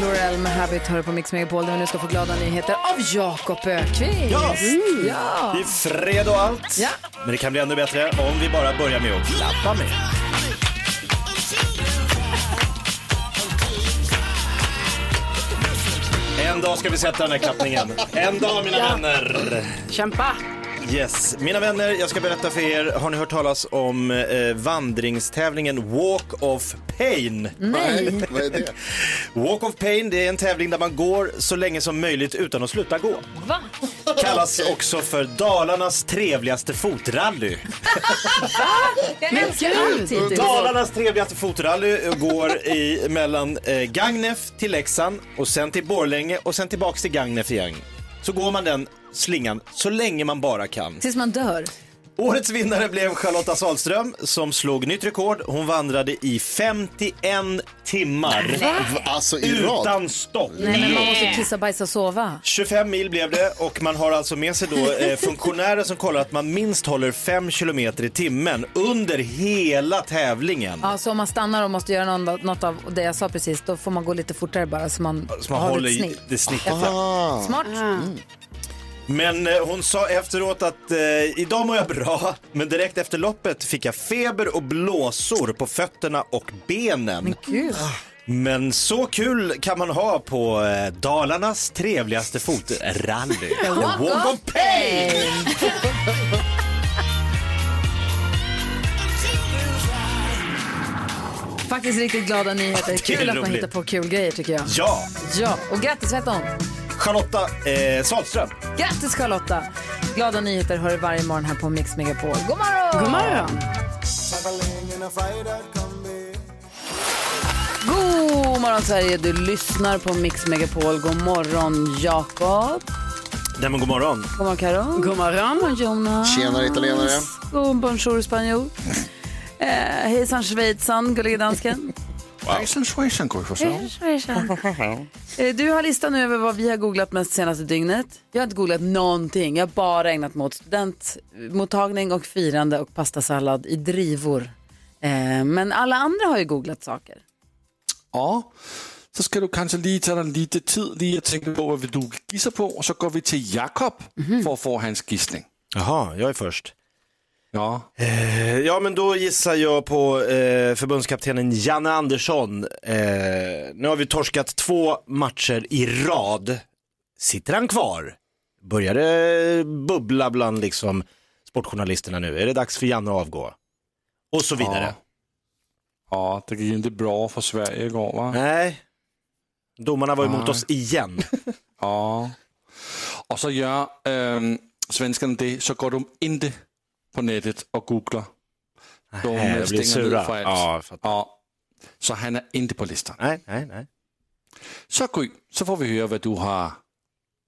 Laurel med Habit hör på Mix Megapol där vi nu ska få glada nyheter av Jakob Ökvist. Ja. ja. Det är fredag och allt. Ja. Men det kan bli ännu bättre om vi bara börjar med att klappa med. En dag ska vi sätta den här klappningen. En dag mina vänner. Kämpa! Yes, mina vänner, jag ska berätta för er. Har ni hört talas om eh, vandringstävlingen Walk of Pain? Nej. Vad är det? Walk of Pain, det är en tävling där man går så länge som möjligt utan att sluta gå. Va? Kallas också för Dalarnas trevligaste fotrally. Jag älskar allt hittills. Dalarnas trevligaste fotrally går i mellan eh, Gagnef till Leksand och sen till Borlänge och sen tillbaks till Gagnef igen. Så går man den slingan så länge man bara kan. Tills man dör. Årets vinnare blev Charlotta Salström som slog nytt rekord. Hon vandrade i 51 timmar Alltså i rad. utan stopp. Nej, men man måste kissa, bajsa och sova. 25 mil blev det och man har alltså med sig då eh, funktionärer som kollar att man minst håller 5 kilometer i timmen under hela tävlingen. Ja, så om man stannar och måste göra något, något av det jag sa precis, då får man gå lite fortare bara så man, Så man har håller ett snitt. det snittet. Ah. Smart. Men eh, hon sa efteråt att eh, idag mår jag bra, men direkt efter loppet fick jag feber och blåsor på fötterna och benen. Gud. Men så kul kan man ha på eh, Dalarnas trevligaste fotrally. The Walk of Pain! Faktiskt riktigt glada nyheter. Kul att man roligt. hittar på kul grejer tycker jag. Ja, Ja, och grattis vet hon. Charlotta eh, Salström. Grattis Charlotta! Glada nyheter hör du varje morgon här på Mix Megapol. God morgon! God morgon! God morgon Sverige, du lyssnar på Mix Megapol. God morgon Jakob. Nej men god morgon. God morgon Karo. God morgon. God morgon Jonas. Tjenare, italienare. God bonjour spanjor. Eh, hejsan schweizan, gullige dansken. Forssell. Eh, Du har listan nu över vad vi har googlat mest senaste dygnet. Jag har inte googlat någonting. Jag har bara ägnat mig åt studentmottagning och firande och pastasallad i drivor. Eh, Men alla andra har ju googlat saker. Ja, så ska du kanske lige ta dig lite tid lige at tænke på, vil du gissa på, og så går vi til Jakob for at få hans gissning. Jaha, jag är först. Ja, Eh, ja men då gissar jag på eh, förbundskaptenen Janne Andersson. Eh, nu har vi torskat två matcher i rad. Sitter han kvar? Börjar det bubbla bland liksom sportjournalisterna nu? Är det dags för Janne att avgå? Och så vidare. ja det gik ikke bra for Sverige i går, va? Nej, domarna var emot oss igen. Ja. Og så gør øhm, svenskerne det, så går de ikke på nettet og googler. De Nej, stänger sura. for alt. Ja, ja. Så han er ikke på listan. Nej, nej, nej. Så Gry, så får vi høre, hvad du har.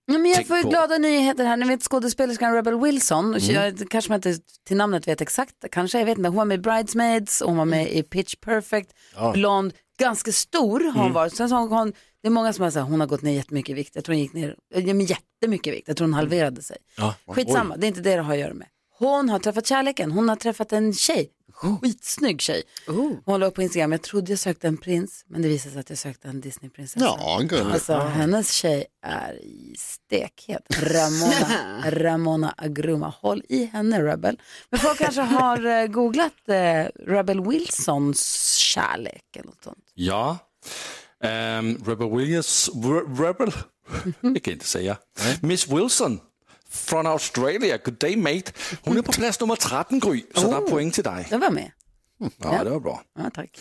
Ja, men jag får ju på- glada nyheter här. Ni vet skådespelerskan Rebel Wilson. Jag, kanske man inte till namnet vet exakt. Kanske, jag vet inte. Hon var med i Bridesmaids, och hon var med i Pitch Perfect. Blond, ganska stor har hon varit. Sen så har hon, det är många som har sagt hon har gått ner jättemycket i vikt. Jag tror hon gick ner ja, men jättemycket i vikt. Jag tror hon halverade sig. Ja. Skitsamma, det är inte det det har att göra med. Hon har träffat kärleken. Hon har träffat en tjej. Skitsnygg tjej. Hon la upp på Instagram, jag trodde jag sökte en prins, men det visade sig att jag sökte en Disneyprinsessa. Ja. Alltså hennes tjej är i stekhet. Ramona, Ramona Agruma. Håll i henne Rebel. Men folk kanske har eh, googlat eh, Rebel Wilsons kärlek eller något sånt. Ja. Øhm, Rebel Williams, Re- Rebel, jeg kan ikke säga. Miss Wilson från Australia, good day mate. Hon är på plats nummer 13 Gry, så det är poäng till dig. Den var med. Ja, det var bra. Ja, tack.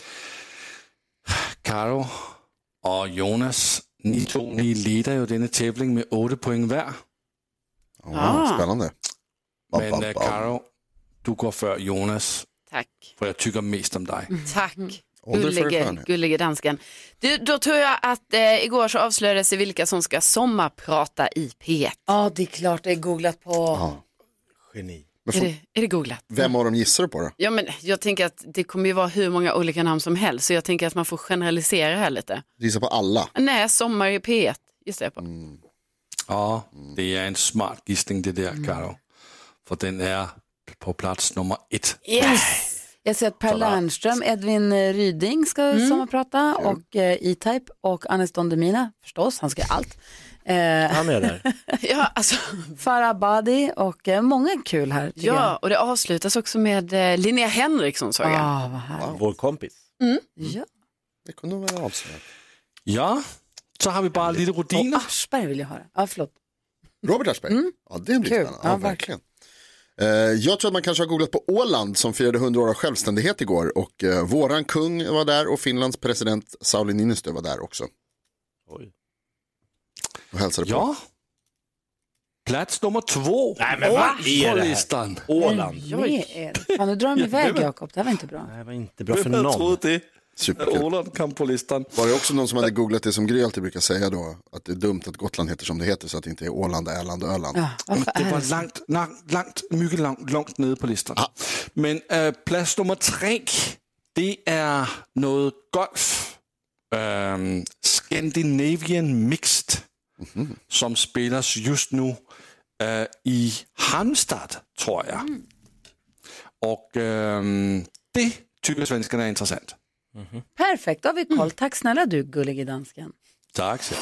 Karo och Jonas, ni två, ni leder ju denna tävling med 8 poäng var. Ja, spännande. Bam, Men bam. Karo, du går för Jonas, Tack. för jag tycker mest om dig. Tack. Gullige, gullige dansken. Du, då tror jag att eh, igår så avslöjades det vilka som ska sommarprata i P1. Ja, det är klart det är googlat på. Ja. Geni. Men Är, får, det, är det googlat? vem av dem gissar du på då? Ja, men jag tänker att det kommer ju vara hur många olika namn som helst, så jag tänker att man får generalisera här lite. Du gissar på alla? Nej, sommar i P1 gissar jag på. Ja, det är en smart gissning det där, Karo. För den är på plats nummer ett. Yes! Jag ser att Per Lernström, Edvin eh, Ryding ska sommarprata och eh, E-Type och Anis Don Demina förstås, han ska göra allt. Eh, Han är där. ja, alltså, Farah Abadi och eh, många kul här. Ja, och det avslutas också med eh, Linnea Henriksson såg jag. jag. Ah, vad härligt. Vår kompis. Ja. Det kunde vara avslöjat. Ja, så har vi bara lite Och rutiner. Aschberg vill jag höra. Ja, förlåt. Robert Aschberg? Ja, det blir Mm. Kul. spännande. Ja, Ja, verkligen. Eh, jag tror att man kanske har googlat på Åland som firade 100 år av självständighet igår och eh, våran kung var där och Finlands president Sauli Niinistö var där också Oj. och hälsade på. Ja. Plats nummer två Nej, men vad är det här? Åland. Det är... Fan, nu drar de iväg Jakob, det här var inte bra. Det här var inte bra för någon. Superkul. Åland kom på listan. Var det också någon som hade googlat det som Gry alltid brukar säga då, att det är dumt att Gotland heter som det heter så att det inte är Åland, Öland och Öland. Ja, Det var långt, långt, långt, mycket långt, långt nede på listan. Men äh, plats nummer tre, det är något golf. Ähm, Scandinavian Mixed, som spelas just nu äh, i Halmstad, tror jag. Och ähm, det tycker svenskarna är intressant. Perfekt, då har vi koll. Tack snälla du, gullige dansken. Tack så.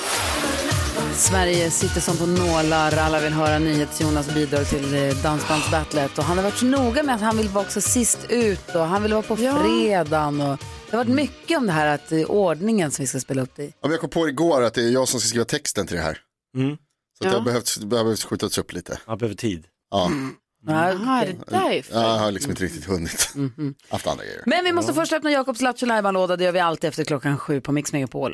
Sverige sitter som på nålar. Alla vill höra NyhetsJonas bidrag till eh, Dansbandsbattlet. Och han har varit så noga med att han vill vara också sist ut och han vill vara på fredagen. Och det har varit mycket om det här att eh, ordningen som vi ska spela upp det i. Ja, men jag kom på igår att det är jag som ska skriva texten till det här. Mm. Så att det har behövt, det behövt skjutas upp lite. Han behöver tid. Ja, Ja, Det är därför. jag har liksom inte riktigt hunnit. Haft andra grejer. Men vi måste först öppna Jakobs Lattjo låda Det gör vi alltid efter klockan sju på Mix Megapol.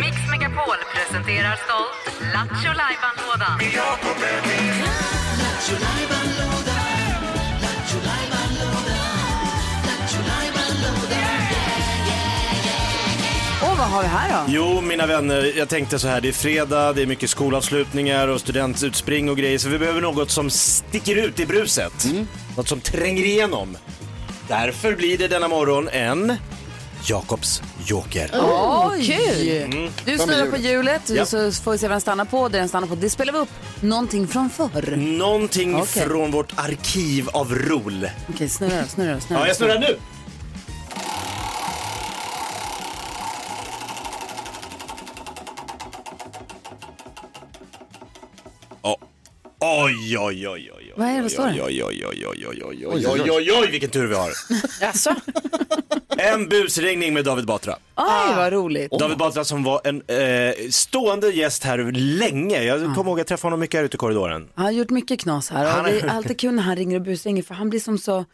Mix Megapol presenterar stolt Lattjo Lajban-lådan. Vad har vi här då? Jo, mina vänner, jag tänkte så här, det är fredag, det är mycket skolavslutningar och studentutspring och grejer, så vi behöver något som sticker ut i bruset. Något som tränger igenom. Därför blir det denna morgon en Jakobs Joker. Oj! Du snurrar på hjulet Ja. så får vi se vad den stannar på. Det den stannar på, det spelar vi upp. Någonting från förr. Någonting Okej. från vårt arkiv av rol. Okej, snurra då, snurra då, snurra. Ja, jag snurrar nu. Ja. Oj, oj, oj, oj, oj. Vad är det, vad står det? Oj, oj, oj, oj, oj, oj, oj, oj, oj, oj, vilken tur vi har. Jaså? En busringning med David Batra. Oj, vad roligt. David Batra som var en eh, stående gäst här länge. Jag kommer ihåg att jag träffade honom mycket här ute i korridoren. Han har gjort mycket knas här Han och det är- alltid kul när han ringer och busringer för han blir som så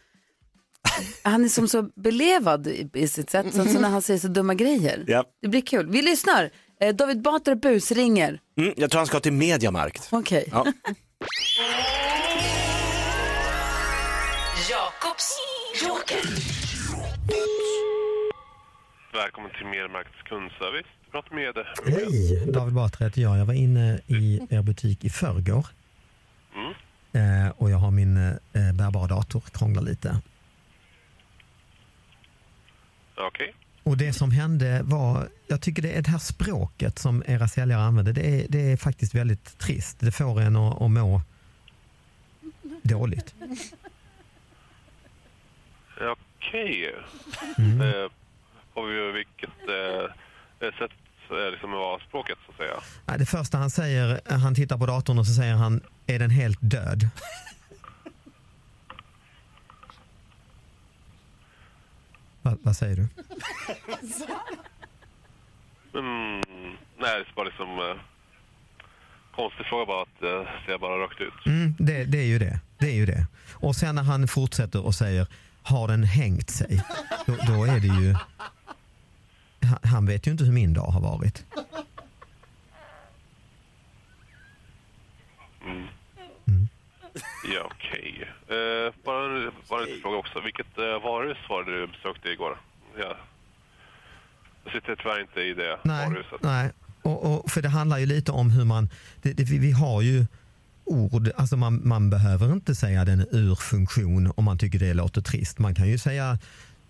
han är som så belevad i, i sitt sätt, sen så när han säger så dumma grejer. Ja. Det blir kul. Vi lyssnar. Eh, David Batra busringer. Mm, jag tror han ska till Mediamarkt. Okej. Ja. Jakobs Joker. Välkommen till Mermarkts kundservice. Prata med Hej, David Batra heter jag. Jag var inne i er butik i förrgår. Eh, och jag har min eh, bärbara dator, krånglar lite. Okej. Och det som hände var, jag tycker det det här språket som era säljare använder, det är, det är faktiskt väldigt trist. Det får en att, att må dåligt. Okej. Mm. Eh, vi vilket eh, sätt eh, liksom var språket så att säga? Det första han säger, han tittar på datorn och så säger han, är den helt död? Va, vad säger du? Mm, nej, det är bara liksom eh, konstig fråga bara att eh, säga bara rakt ut. Mm, det, det är ju det. Det är ju det. Och sen när han fortsätter och säger har den hängt sig? Då, då är det ju... Han, han vet ju inte hur min dag har varit. Ja, okej. Eh, bara, bara en liten fråga också. Vilket eh, varuhus var det du besökte igår? Ja. Jag sitter tyvärr inte i det Nej, varuhuset. nej. Och, och, för det handlar ju lite om hur man, det, det, vi har ju ord, alltså man, man behöver inte säga den är ur funktion om man tycker det låter trist. Man kan ju säga,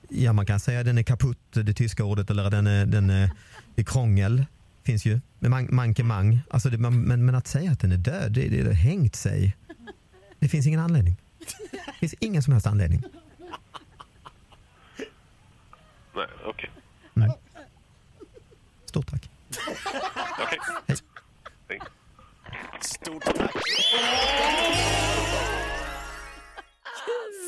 ja man kan säga den är kaputt, det tyska ordet, eller den är, den är, det är krångel, finns ju, med man, mankemang. Alltså det, man, men, men att säga att den är död, det, det, det hängt sig. Det finns ingen anledning. Det finns ingen som helst anledning. Nej, okej. Stort tack. Okej. Hej. Hej. Stort tack.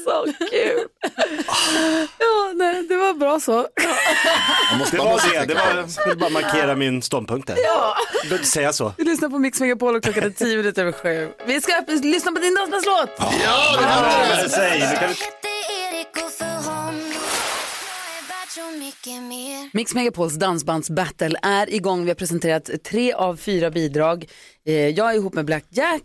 Så kul. ja, nej, det var bra så. Man måste, Det man var måste det, det tänka var, på jag vill bara markera min ståndpunkt där. Ja. Du behöver inte säga så. Vi lyssnar på Mix Megapol och klockan är tio minuter över sju. Vi ska lyssna på din dansbandslåt. Det det. Säg, nu kan du... Mix Megapols dansbandsbattle är igång. Vi har presenterat tre av fyra bidrag. Eh, Jag är ihop med Black Jack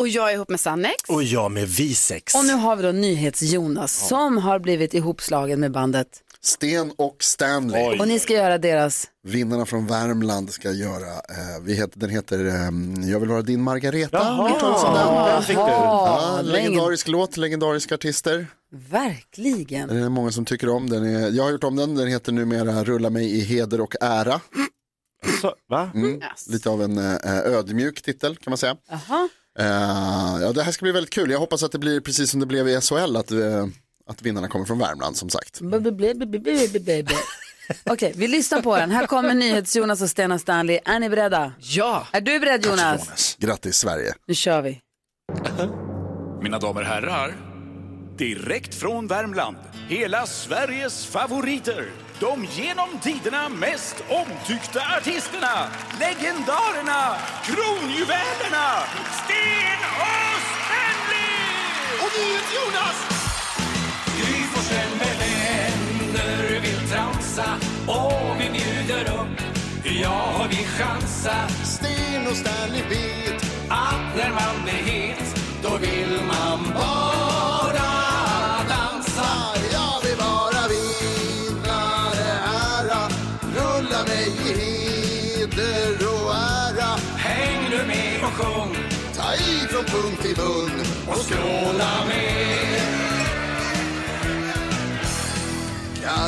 Och jag är ihop med Sannex. Och jag med Visex. och nu har vi då NyhetsJonas som har blivit ihopslagen med bandet. Sten och Stanley. Och ni ska göra deras, Vinnarna från Värmland ska göra, eh, vi heter, den heter eh, Jag vill vara din Margareta. Jaha. Ja, den fick du. Ja, legendarisk låt, legendariska artister. verkligen. Den är många som tycker om. Den är, jag har gjort om den, den heter numera Rulla mig i heder och ära. Så, va? Mm. Yes. Lite av en eh, ödmjuk titel kan man säga. Jaha. Eh, ja, det här ska bli väldigt kul. Jag hoppas att det blir precis som det blev i SHL, att, eh, att vinnarna kommer från Värmland som sagt. Okej, vi lyssnar på den. Här kommer NyhetsJonas och Stena Stanley. Är ni beredda? Ja! Är du beredd Jonas? Grattis Sverige. Nu kör vi. Mina damer och herrar, direkt från Värmland, hela Sveriges favoriter de genom tiderna mest omtyckta artisterna, legendarerna, kronjuvelerna, Sten och Stanley! Och Jonas! Gry Forssell med vänner vill tramsa och vi bjuder upp, ja vi chansar. Sten och Stanley vet Att när man blir het, då vill man bara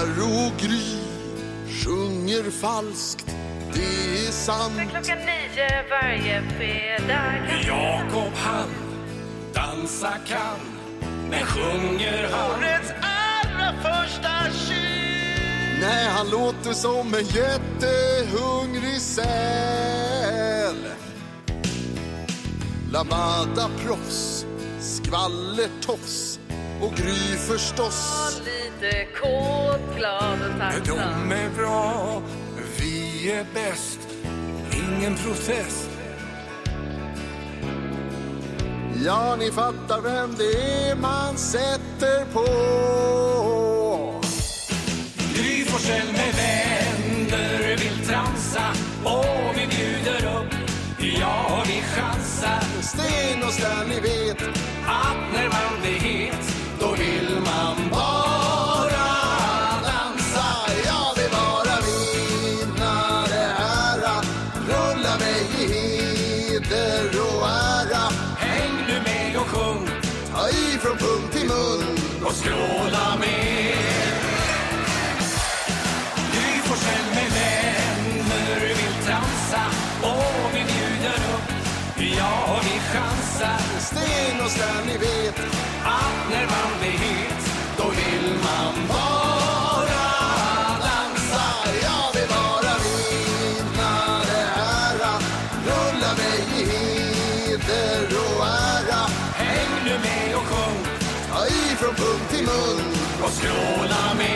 Karo Gry sjunger falskt. Det är sant. Klockan nio varje fredag. Jakob han dansa kan, men sjunger han. Årets allra första kyl. Nej, han låter som en jättehungrig säl. Lamada-proffs, skvallertofs och Gry förstås. Lite kåt, glad och tacksam. De är bra, vi är bäst, ingen protest. Ja, ni fattar vem det är man sätter på. Gry Forssell med vänner vill tramsa och vi bjuder upp, ja vi chansar. Sten och Stanley vet Att när man blir het, då vill man bara dansa. Jag vill vinna det här. Rulla mig i heder och ära Häng nu med och sjung Ta i från punkt till mun och skråla med. Gry Forssell med vänner vill tramsa och vi bjuder upp, ja vi chansar. Sten och Stanley vet att när man blir het, då vill man bara dansa. Jag vill vara vinnare ära Rulla mig i heder och ära Häng nu med och sjung Ta ifrån punkt till mun och skråla med.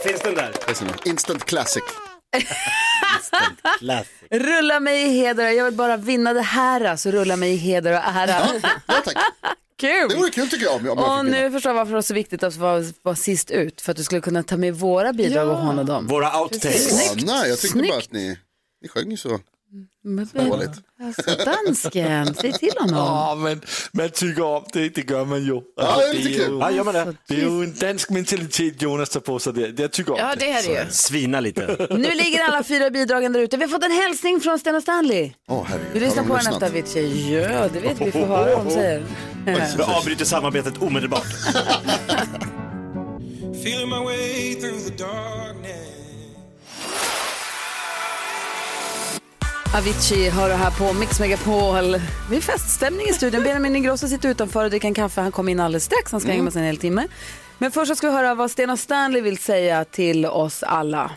Finns den där? Instant classic Classic. Rulla mig i heder. Jag vill bara vinna det här. Så rulla mig i heder och ära. Ja, tack. Kul! Det vore kul tycker jag om jag, Och vinna. nu förstår jag varför det var så viktigt att vara, vara sist ut. För att du skulle kunna ta med våra bidrag och håna dem. Våra outtakes. Ja, nej, jag tyckte Snyggt. bara att ni, ni sjöng ju så Dåligt. Alltså dansken, säg till honom. Ja, men man tycker om det, det gör man ju. Ja, det är lite kul. Ja, gör man det? det är ju en dansk mentalitet Jonas tar på sig det. Jag tycker om Ja, det är det ju. Svina lite. Nu ligger alla fyra bidragen där ute. Vi har fått en hälsning från Sten och Stanley. Åh, herregud. Vi lyssnar Har på de den efter Avicii. Ja, det vet vi. Vi får höra vad de säger. Jag avbryter samarbetet omedelbart. Feeling my way through the darkness. Avicii hör du här på Mix Megapol. Det är feststämning i studion. Benjamin Ingrosso sitter utanför och dricker en kaffe. Han kommer in alldeles strax. Han ska hänga med oss en hel timme. Men först ska vi höra vad Sten och Stanley vill säga till oss alla.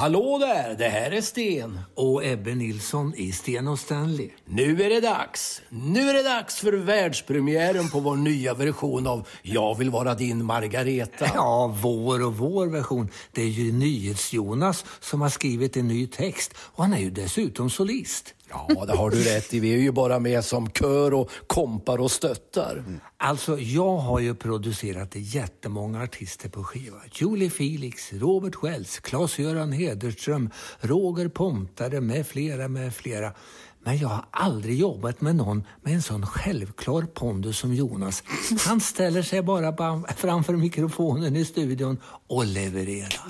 Hallå där, det här är Sten och Ebbe Nilsson i Sten och Stanley. Nu är det dags. Nu är det dags för världspremiären på vår nya version av Jag vill vara din Margareta. Ja, vår och vår version. Det är ju NyhetsJonas som har skrivit en ny text och han är ju dessutom solist. Ja, det har du rätt i. Vi är ju bara med som kör och kompar och stöttar. Alltså, jag har ju producerat jättemånga artister på skiva. Julie Felix, Robert Wells, Claes-Göran Hederström, Roger Pontare med flera, med flera. Men jag har aldrig jobbat med någon med en sån självklar pondus som Jonas. Han ställer sig bara ba- framför mikrofonen i studion och levererar.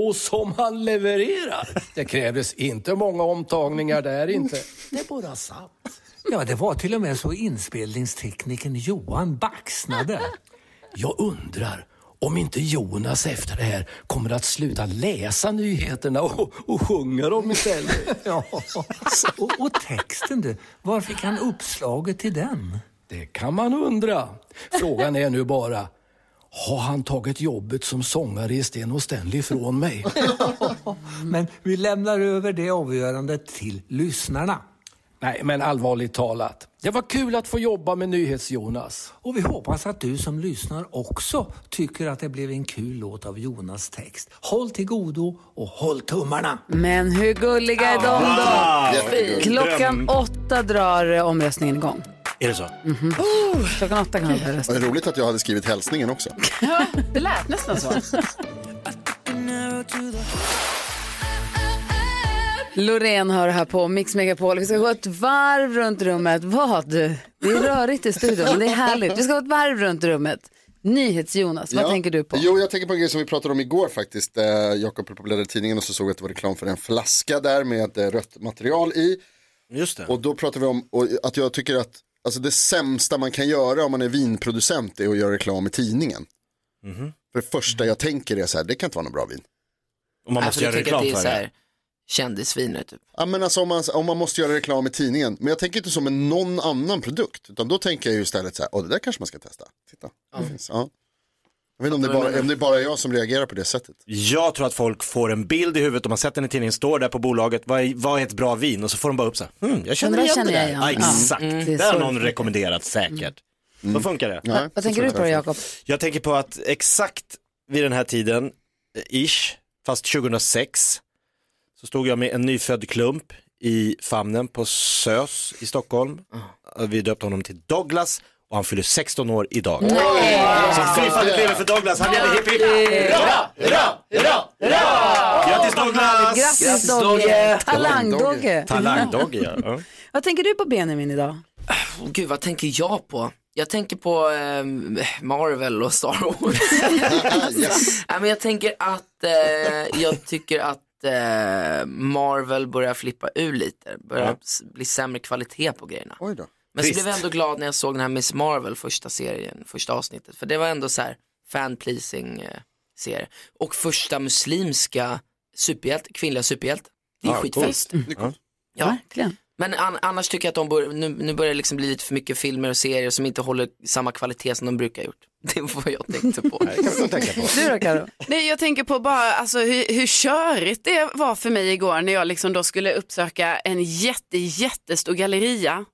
Och som han levererar! Det krävdes inte många omtagningar där inte. Det bara satt. Ja, det var till och med så inspelningstekniken Johan baxnade. Jag undrar om inte Jonas efter det här kommer att sluta läsa nyheterna och, och sjunga dem istället. Ja. Och, och texten du, var fick han uppslaget till den? Det kan man undra. Frågan är nu bara, har han tagit jobbet som sångare i Sten och Stanley från mig? Men vi lämnar över det avgörandet till lyssnarna. Nej, men allvarligt talat. Det var kul att få jobba med NyhetsJonas. Och vi hoppas att du som lyssnar också tycker att det blev en kul låt av Jonas text. Håll till godo och håll tummarna. Men hur gulliga är de då? Klockan åtta drar omröstningen igång. Är det så? Klockan åtta kan man rösta. Vad roligt att jag hade skrivit hälsningen också. Ja, det lät nästan så. Loreen hör här på Mix Megapol. Vi ska gå ett varv runt rummet. Vad? Det är rörigt i studion, men det är härligt. Vi ska gå ett varv runt rummet. NyhetsJonas, vad Ja. tänker du på? Jo, jag tänker på en grej som vi pratade om igår faktiskt. Eh, Jakob bläddrade tidningen och så såg jag att det var reklam för en flaska där med eh, rött material i. Just det. Och då pratade vi om och att jag tycker att alltså, det sämsta man kan göra om man är vinproducent är att göra reklam i tidningen. Mhm. För det första jag tänker är så här, det kan inte vara någon bra vin. Och man måste Alltså, göra reklam för så det. Kändisviner typ. Ja, men alltså, om, man, om man måste göra reklam i tidningen. Men jag tänker inte som en någon annan produkt. Utan då tänker jag ju istället så här, åh det där kanske man ska testa. Titta, det finns. Ja. Jag vet inte om det, är bara, om det är bara jag som reagerar på det sättet. Jag tror att folk får en bild i huvudet, om man sett den i tidningen, står där på bolaget, vad är, vad är ett bra vin? Och så får de bara upp så här, hmm, jag känner igen det där. Ja, exakt, Mm. Det är det har någon det rekommenderat säkert. Så funkar det. Ja, Vad tänker du på då, Jakob? Jag tänker på att exakt vid den här tiden, eh, ish, fast 2006, så stod jag med en nyfödd klump i famnen på SÖS i Stockholm. Vi döpte honom till Douglas och han fyller 16 år idag. Så fy fan det lever för Douglas, han lever hipp hipp. Hurra, hurra, hurra, hurra! Grattis Douglas! Grattis Dogge! Talang-Dogge! Talang-Dogge, ja. ja. Vad tänker du på Benjamin idag? Oh, gud, vad tänker jag på? Jag tänker på ehm, Marvel och Star Wars. Nej, men jag tänker att, eh, jag tycker att eh, Marvel börjar flippa ur lite. Börjar Ja. s- bli sämre kvalitet på grejerna. Oj då. Men så Trist. blev jag ändå glad när jag såg den här Miss Marvel första serien, första avsnittet. För det var ändå så här fan-pleasing eh, serie. Och första muslimska superhjälte, kvinnliga superhjälte. Det är Ja, skitfest. Ja. Ja. Verkligen. Men an, annars tycker jag att de bör, nu, nu börjar det liksom bli lite för mycket filmer och serier som inte håller samma kvalitet som de brukar gjort. Det var vad jag tänkte på. Du då Karo? Nej, jag tänker på bara alltså, hur, hur körigt det var för mig igår när jag liksom då skulle uppsöka en jätte, jättestor galleria,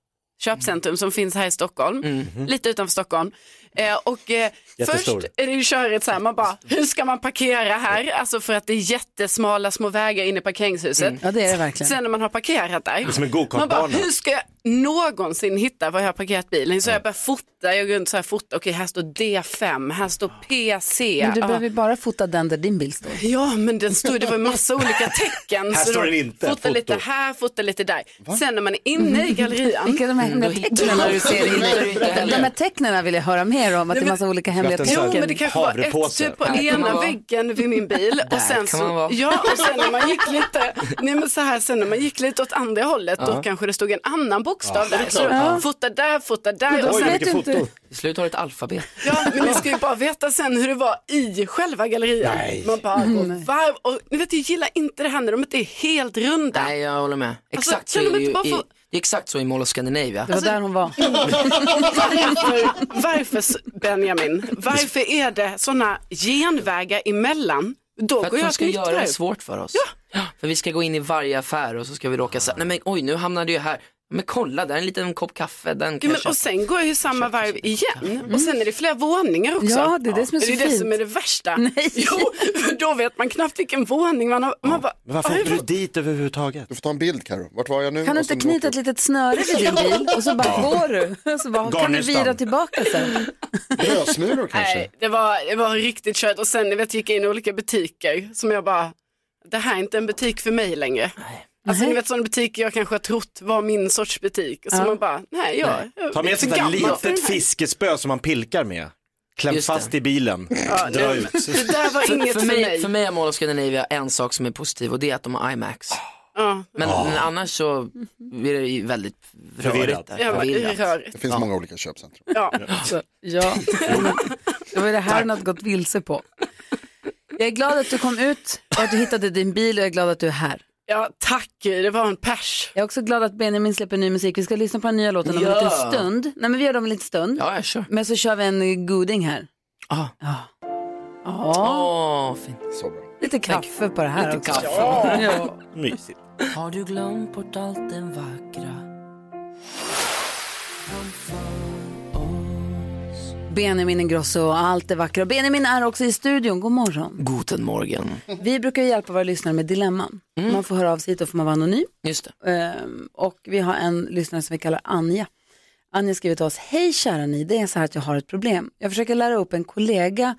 köpcentrum som finns här i Stockholm, lite utanför Stockholm. Eh, och eh, först är det ju körigt så här, man bara, hur ska man parkera här? Alltså för att det är jättesmala små vägar in i parkeringshuset. Ja det är det verkligen. Sen när man har parkerat där, är som en man bara, hur ska jag någonsin hitta var jag har parkerat bilen. Så jag börjar fota, jag går runt så här fota, okej här står D5, här står PC. Men du Ja. behöver bara fota den där din bil står. Ja, men den stod, det var en massa olika tecken. Här står den inte, Fota foto. lite här, fota lite där. Sen när man är inne i gallerian. Vilka de här hemliga hittar tecknen du- ser? hittar De här tecknen vill jag höra mer om, att det är massa olika hemliga här. Jo, tecken. men det kanske var ett typ på ena väggen vid min bil. Och sen så, ja, och sen när man gick lite, nej men så här, sen när man gick lite åt andra hållet, då kanske det stod en annan bokstav där. Så Ja. fota där, fota där. Och sen, vet inte. foto. Till slut har ett alfabet. ja, men ni ska ju bara veta sen hur det var i själva gallerian. Nej. Man bara går varv, och ni vet, jag gillar inte det här när de inte är helt runda. Nej, jag håller med. Alltså, Exakt så kan är de det, ju bara i, få- det är exakt så i Mall of Scandinavia. Det var där hon var. Varför, varför Benjamin, varför är det sådana genvägar emellan? Då För att går de ska göra det svårt för oss. Ja. För vi ska gå in i varje affär och så ska vi råka säga, nej men oj nu hamnade jag här. Men kolla, där är en liten kopp kaffe, den Ja, men, och sen går jag ju samma varv igen och sen är det flera våningar också. Ja, det är det som är så det är det fint. som är det värsta. Nej. Jo, för då vet man knappt vilken våning man har. Man bara, Men varför "Aj, åker du dit överhuvudtaget? Du får ta en bild Karo. Vart var jag nu? Kan du inte knyta ett litet snöre vid din bil och så bara går du? Och så bara, kan du vira tillbaka sen? Brödsmulor kanske? Nej, det var, det var riktigt kört och sen jag vet, gick jag in i olika butiker som jag bara, det här är inte en butik för mig längre. Alltså Nej. ni vet sådana butiker jag kanske har trott var min sorts butik. Så Ja. man bara, nej jag, jag Ta med för sig ett för litet fiskespö som man pilkar med. Kläm fast i bilen, Ja, dra nej, ut. Det där var För, inget för, för mig, mig. för mig är Mall of Scandinavia en sak som är positiv och det är att de har IMAX. Ja, Men, men annars så är det ju väldigt Förvirrat. rörigt där. rörigt. Det finns många olika köpcentrum. Ja. Så, ja, det var det här hon hade gått vilse på. Jag är glad att du kom ut och att du hittade din bil och jag är glad att du är här. Ja, tack, det var en pers. Jag är också glad att Benjamin släpper ny musik. Vi ska lyssna på den nya låten om en Ja. liten stund. Nej men vi gör det om en liten stund. Ja, jag kör. Men så kör vi en goding här. Ah. Ja. Ja, Åh, fint. Så bra. lite kaffe på det här Lite också. kaffe. Ja. Mysigt. Har du glömt bort allt det vackra? Benjamin Ingrosso och allt det vackra. Benjamin är också i studion. God morgon. Guten Morgen. Vi brukar hjälpa våra lyssnare med dilemman. Man får höra av sig hit och får man vara anonym. Just. Ehm, och vi har en lyssnare som vi kallar Anja. Anja skriver till oss, hej kära ni, det är så här att jag har ett problem. Jag försöker lära upp en kollega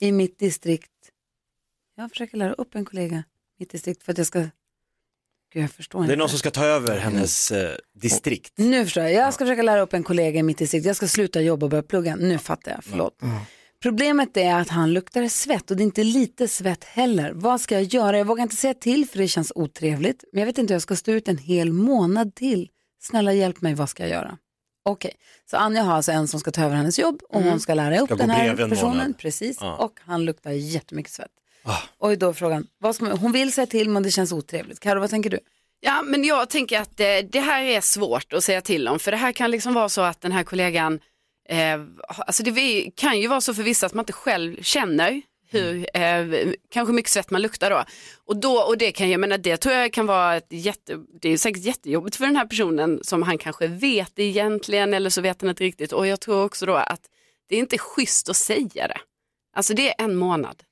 i mitt distrikt. Jag försöker lära upp en kollega i mitt distrikt för att jag ska... Gud, jag förstår Det inte. är någon som ska ta över hennes eh, distrikt. Nu förstår jag. Jag ska försöka lära upp en kollega i mitt distrikt. Jag ska sluta jobba och börja plugga. Nu fattar jag, förlåt. Problemet är att han luktar svett och det är inte lite svett heller. Vad ska jag göra? Jag vågar inte säga till för det känns otrevligt. Men jag vet inte hur jag ska stå ut en hel månad till. Snälla hjälp mig, vad ska jag göra? Okej, så Anja har alltså en som ska ta över hennes jobb och hon ska lära upp Ska den här personen. Precis, Ja. och han luktar jättemycket svett. Ah. Och då frågan, vad ska man, hon vill säga till men det känns otrevligt. Karo, vad tänker du? Ja, men jag tänker att eh, det här är svårt att säga till om, för det här kan liksom vara så att den här kollegan, eh, alltså det kan ju vara så för vissa att man inte själv känner hur, eh, kanske mycket svett man luktar då. Och, då, och det kan jag menar, det tror jag kan vara ett jätte, det är säkert jättejobbigt för den här personen som han kanske vet egentligen eller så vet han inte riktigt. Och jag tror också då att det är inte schysst att säga det. Alltså det är en månad.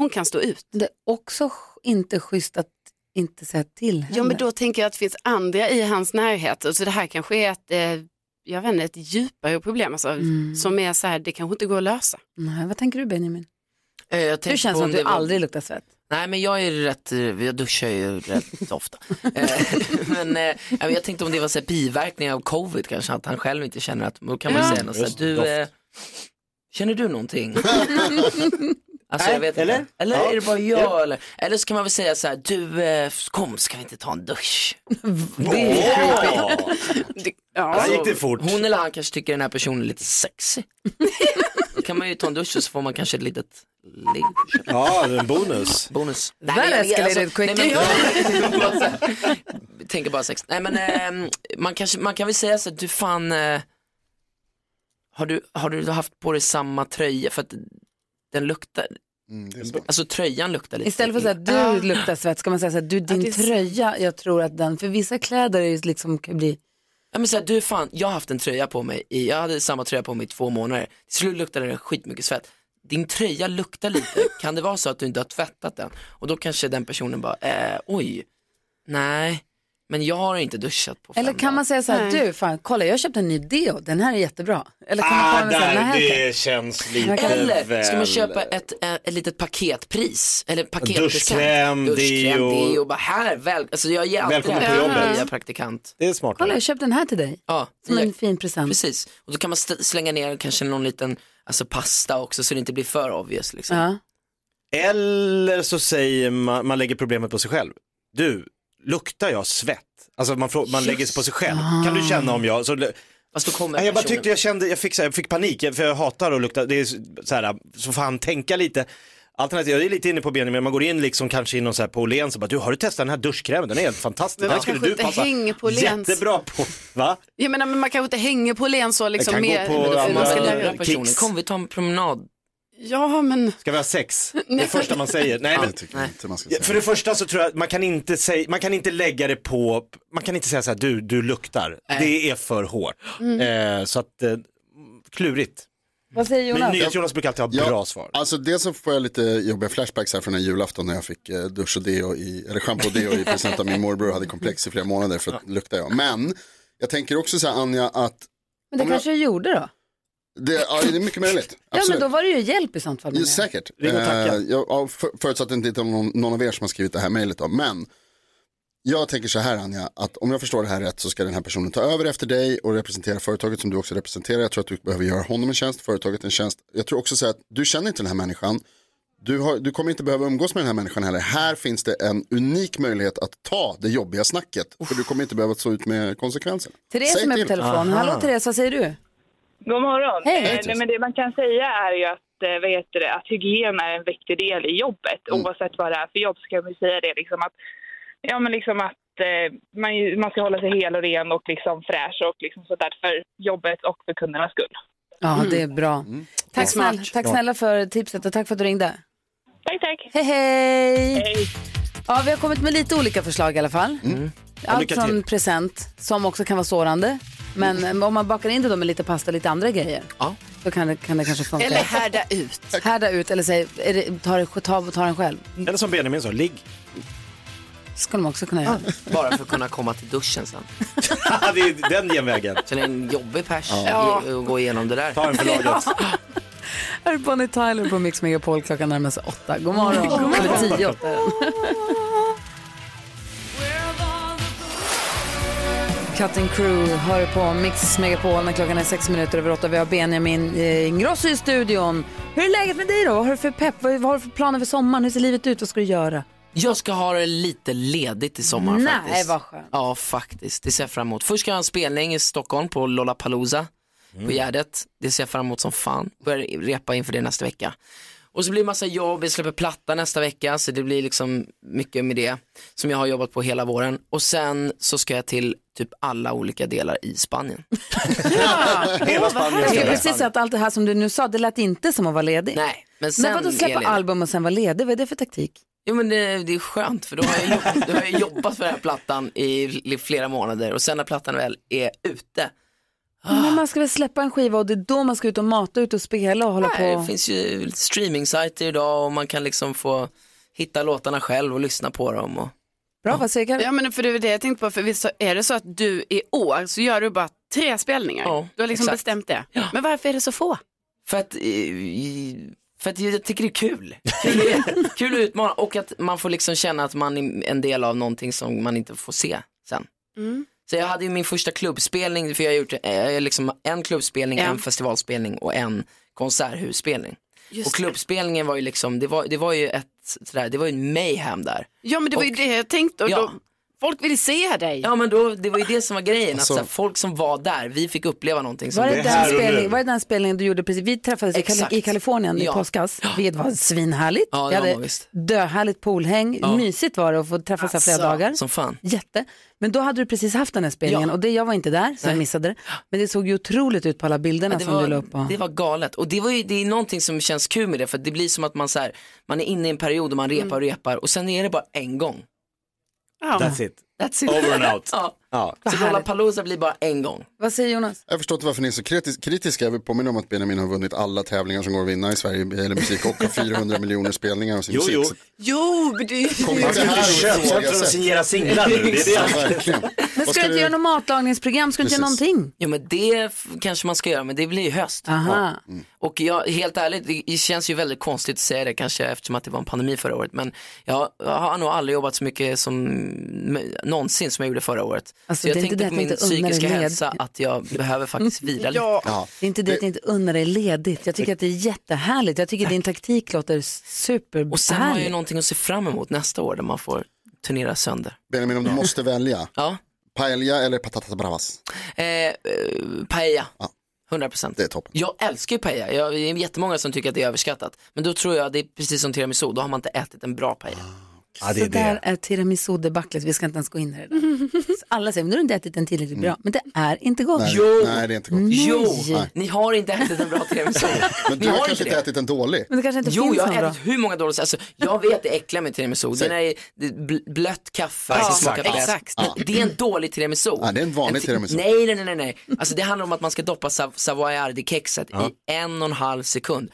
Hon kan stå ut. Det är också inte schysst att inte säga till henne. Ja men då tänker jag att det finns andra i hans närhet. Så det här kanske är ett, eh, jag vet inte, ett djupare problem alltså, Mm. som är så här, det kanske inte går att lösa. Nej, vad tänker du Benjamin? Eh, Jag Du känns som om att du var- aldrig luktar svett. Nej men jag är rätt, eh, jag duschar ju rätt ofta. Eh, men eh, jag tänkte om det var så här biverkningar av covid kanske, att han själv inte känner att, då kan man Ja. säga något så här, du, eh, känner du någonting? Alltså jag vet eller? inte. Eller är det bara jag? Eller, eller så kan man väl säga så här, du eh, kom ska vi inte ta en dusch? Det, ja, Där gick det fort. Hon eller han kanske tycker den här personen är lite sexy. Då kan man ju ta en dusch och så får man kanske ett litet ligg. Ja, det är en bonus. Bonus. That escalated quickly. nej, men- bara så här, Tänker bara sex. Nej men eh, man, kanske, man kan väl säga så här, du fan, eh, har, du, har du haft på dig samma tröja för att den luktar, Mm, det är så. alltså tröjan luktar lite. Istället för att säga du luktar svett ska man säga så här, du din sant. tröja, jag tror att den, för vissa kläder är ju liksom, kan bli, Ja men så här, du fan, jag har haft en tröja på mig, i, jag hade samma tröja på mig i två månader, till slut luktade den skitmycket svett. Din tröja luktar lite, kan det vara så att du inte har tvättat den? Och då kanske den personen bara, eh, oj, nej, Men jag har inte duschat på fem Eller kan man säga så här, du, fan, kolla jag köpte en ny deo, den här är jättebra. Eller kan man Ah, komma med så här, där, "Nej, okej." det känns lite Eller väl... ska man köpa ett, eh, ett litet paketpris? Eller paketpresent? Duschkräm, Duschkräm, deo. deo. Bara här, väl, alltså jag ger alltid Välkommen det på här jobbet. nya praktikant. Det är smart. Kolla jag köpte den här till dig, Ja, som en fin present. precis. Och då kan man slänga ner kanske någon liten alltså pasta också så det inte blir för obvious. Liksom. Ja. Eller så säger man, man lägger problemet på sig själv. Du, luktar jag svett? Alltså man, frå- man lägger sig på sig själv. Kan du känna om jag... Så, Fast då kommer Nej, jag bara personen- tyckte jag kände, jag fick, så här, jag fick panik, för jag hatar att lukta, det är så här, så får han tänka lite. Alternativt, jag är lite inne på Benjamin, man går in liksom kanske i någon så här på Åhléns och bara, du har du testat den här duschkrämen, den är helt fantastisk, Men den man skulle kanske du inte passa hänger på Åhléns. jättebra på. Va? Jag menar, men man kanske inte hänger på Åhléns så liksom kan gå på andra- man ska den personen, Kicks. kom vi tar en promenad. Ja, men... Ska vi ha sex? Det är det första man säger. Nej, men, Det tycker jag inte man ska säga. för det första så tror jag att man kan inte säga, man kan inte lägga det på, man kan inte säga så här, du, du luktar. Det är för hårt. Eh, så att, eh, klurigt. Vad säger Men Jonas? Brukar alltid ha bra svar. Alltså dels så får jag lite jobbiga flashbacks här från den här julafton när jag fick eh, dusch och deo i, eller schampo och deo i present av min morbror och hade komplex i flera månader för att lukta jag. Men jag tänker också så här Anja att Men det om jag- kanske du gjorde då? Det, ja, det är mycket möjligt. Ja, Absolut. men då var det ju hjälp i sånt fall. Ja, menar jag. säkert. Ring och tacka. Eh, jag, ja, för, förutsatt att det inte är någon, någon av er som har skrivit det här mejlet. Men jag tänker så här Anja, att om jag förstår det här rätt så ska den här personen ta över efter dig och representera företaget som du också representerar. Jag tror att du behöver göra honom en tjänst, företaget en tjänst. Jag tror också så här att du känner inte den här människan. Du, har, du kommer inte behöva umgås med den här människan heller. Här finns det en unik möjlighet att ta det jobbiga snacket. För du kommer inte behöva stå ut med konsekvenserna. Therese Säg som är på till. telefon. Hallå Therese, vad säger du? God morgon. Hej. Eh, nej, men det man kan säga är ju att, eh, vad heter det, att hygien är en viktig del i jobbet. Mm. Oavsett vad det är för jobb så kan man säga det liksom att, ja, men liksom att eh, man, man ska hålla sig hel och ren och liksom fräsch och liksom sådär för jobbet och för kundernas skull. Ja, det är bra. Mm. Tack, snälla, tack snälla för tipset och tack för att du ringde. Tack, tack. Hej, hej! Hej. Ja, vi har kommit med lite olika förslag i alla fall. Allt lycka från present, som också kan vara sårande. Men eh, om man bakar in det då med lite pasta och lite andra grejer, Ja. då kan det, kan det kanske funka. Eller härda ut. Härda ut eller säg, är det, ta, det- ta, ta den själv. Eller som Benjamin sa, ligg. skulle man också kunna göra. Bara för att kunna komma till duschen sen. det är den genvägen. Så det är en jobbig pers Ja. att gå igenom det där. Ta en för laget. Här är Bonnie Tyler på Mix Megapol klockan närmar sig åtta. God morgon. Eller tio åtta. Cutting Crew hör på Mix Megapol när klockan är sex minuter över åtta. Vi har Benjamin eh, Ingrosso i studion. Hur är läget med dig då? Vad har du för pepp? Vad, har du för planer för sommaren? Hur ser livet ut? Vad ska du göra? Jag ska ha det lite ledigt i sommar Nej, faktiskt. vad skönt. Ja, faktiskt. Det ser jag fram emot. Först ska jag ha en spelning i Stockholm på Lollapalooza på Gärdet. Det ser jag fram emot som fan. Börjar repa inför det nästa vecka. Och så blir det massa jobb, jag släpper platta nästa vecka så det blir liksom mycket med det som jag har jobbat på hela våren. Och sen så ska jag till typ alla olika delar i Spanien. Hela Spanien. Jag skulle precis säga att allt det här som du nu sa, det lät inte som att vara ledig. Nej, men sen Men vadå släppa album och sen vara ledig? Vad är det för taktik? Jo men det, det är skönt för då har, jag jobbat, då har jag jobbat för den här plattan i, i flera månader och sen när plattan väl är ute, Men man ska väl släppa en skiva och det är då man ska ut och mata ut och spela och hålla nej, på. det finns ju streaming-sajter idag och man kan liksom få hitta låtarna själv och lyssna på dem. Och... Bra, vad säger Karin? Ja, men för det är det jag tänkte på, för visst så är det så att du i år så gör du bara tre spelningar? Ja, du har liksom exakt. bestämt det. Men varför är det så få? För att, eh, för att jag tycker det är kul. Kul, kul att utmana och att man får liksom känna att man är en del av någonting som man inte får se sen. Mm. Så jag hade ju min första klubbspelning, för jag har gjort eh, liksom en klubbspelning, Ja. en festivalspelning och en konserthusspelning. Just och klubbspelningen var ju liksom, det var, det var ju ett sådär, det var ju en mayhem där. Ja men det var ju det jag tänkte och Ja. då, folk vill se dig. Ja men då, det var ju det som var grejen, Alltså- att såhär, folk som var där, vi fick uppleva någonting som Var det, Det den här och spelning, var det den spelningen du gjorde precis? Vi träffades i, Kali- Exakt. i Kalifornien i Ja. påskas, vilket var svinhärligt. Ja, det Vi hade visst. döhärligt poolhäng, Ja. mysigt var det att få träffas här flera Alltså. dagar. som fan. Jätte. Men då hade du precis haft den här spelningen Ja. och det, jag var inte där så jag missade det. Men det såg ju otroligt ut på alla bilderna Ja, det, som var, du la upp. På. det var galet och det, var ju, det är någonting som känns kul med det för det blir som att man, så här, man är inne i en period och man repar och repar och sen är det bara en gång. Ja. That's it. That's it. Over and out. ja. Ja. Så. Lollapalooza blir bara en gång. Vad säger Jonas? Jag förstår inte varför ni är så kritis- kritiska. Jag vill påminna om att Benjamin har vunnit alla tävlingar som går att vinna i Sverige gäller musik och har 400 miljoner spelningar av sin Jo, musik. jo. Så Jo, men det är Kom Man inte ska här inte och köpcentrum och ifrågasätt. signera singlar nu. Det är det. Ja. Men Vad ska du inte göra något matlagningsprogram? Ska du inte göra någonting? Jo men det kanske man ska göra, men det blir ju höst. Aha. Och jag, helt ärligt, det- känns ju väldigt konstigt att säga det kanske eftersom att det var en pandemi förra året. Men jag, jag har nog aldrig jobbat så mycket som någonsin som jag gjorde förra året. Alltså, så jag det är inte tänkte det på min psykiska led. hälsa att jag behöver faktiskt vila lite. Ja. Det är inte det att inte unna dig ledigt. Jag tycker att det är jättehärligt. Jag tycker din taktik låter Och sen har jag ju superhärlig. någonting att se fram emot nästa år där man får turnera sönder. Benjamin, om du måste välja, Ja, paella eller patatas bravas? eh, eh, paella. Ja. 100 procent. Det är toppen. Jag älskar ju paella. Jag, det är jättemånga som tycker att det är överskattat. Men då tror jag det är precis som tiramisu, då har man inte ätit en bra paella. Ja, det Så är där det. är tiramisu-debaclet. Vi ska inte ens gå in i det där. Alla säger, men du har inte ätit den tillräckligt bra. Men det är inte gott. Nej, Jo. nej, det är inte gott. Jo, Nej. ni har inte ätit en bra tiramisu. Men ni du har har kanske inte ätit en dålig. Men det kanske inte Jo, finns jag har ätit hur många dåliga, alltså, jag vet det äckliga med tiramisu, det är, blött kaffe Ja, som smakar exakt. Men Det är en dålig tiramisu. Ja, det är en vanlig ti- tiramisu. Nej, nej, nej, nej, nej. Alltså det handlar om att man ska doppa sav- savoiardi-kexet i en och en halv sekund.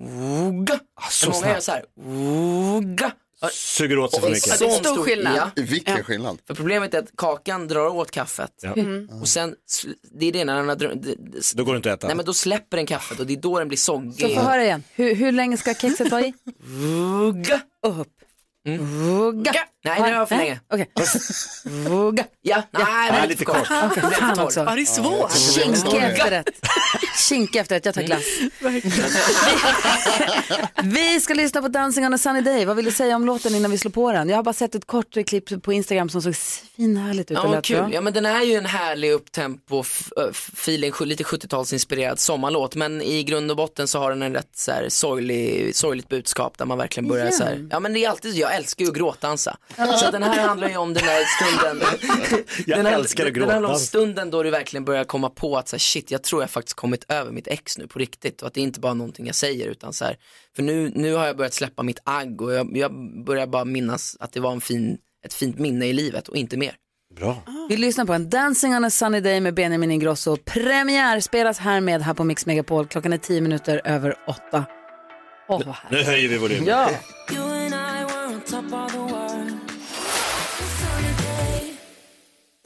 Oga. så många gör så här. Oga. Suger åt sig för mycket. sån stor skillnad. Ja. Vilken skillnad. För problemet är att kakan drar åt kaffet. Ja. Och sen, det är det när den har dr- d- d- Då går det inte att äta. Nej men då släpper den kaffet och det är då den blir Så soggig. få höra igen. Hur, hur länge ska kexet vara i? Vugga. Upp. Vugga. Nej, nu är jag för länge. Okej. Vugga. Ja, nej, det är lite kort. Det är fan också. Ja, det är svårt. Kinke efterrätt. Kinke efterrätt, jag tar glass. vi ska lyssna på Dancing on a sunny day. Vad vill du säga om låten innan vi slår på den? Jag har bara sett ett kort klipp på Instagram som såg svinhärligt ut Ja, bra. kul. Ja, men den är ju en härlig upptempo, feeling, lite 70-talsinspirerad sommarlåt. Men i grund och botten så har den en rätt så här, sorglig, sorgligt budskap där man verkligen börjar så här. Ja men det är alltid, jag älskar ju att gråtdansa. Så den här handlar ju om den där stunden. Jag den här- älskar att Den handlar om stunden då du verkligen börjar komma på att så här, shit, jag tror jag faktiskt kommit över mitt ex nu på riktigt. Och att det är inte bara någonting jag säger utan så här, för nu, nu har jag börjat släppa mitt agg och jag, jag börjar bara minnas att det var en fin, ett fint minne i livet och inte mer. Bra. Vi lyssnar på en Dancing on a sunny day med Benjamin Ingrosso. Premiär spelas härmed här på Mix Megapol. Klockan är tio minuter över åtta. Vad härligt. Nu höjer vi volymen. Ja.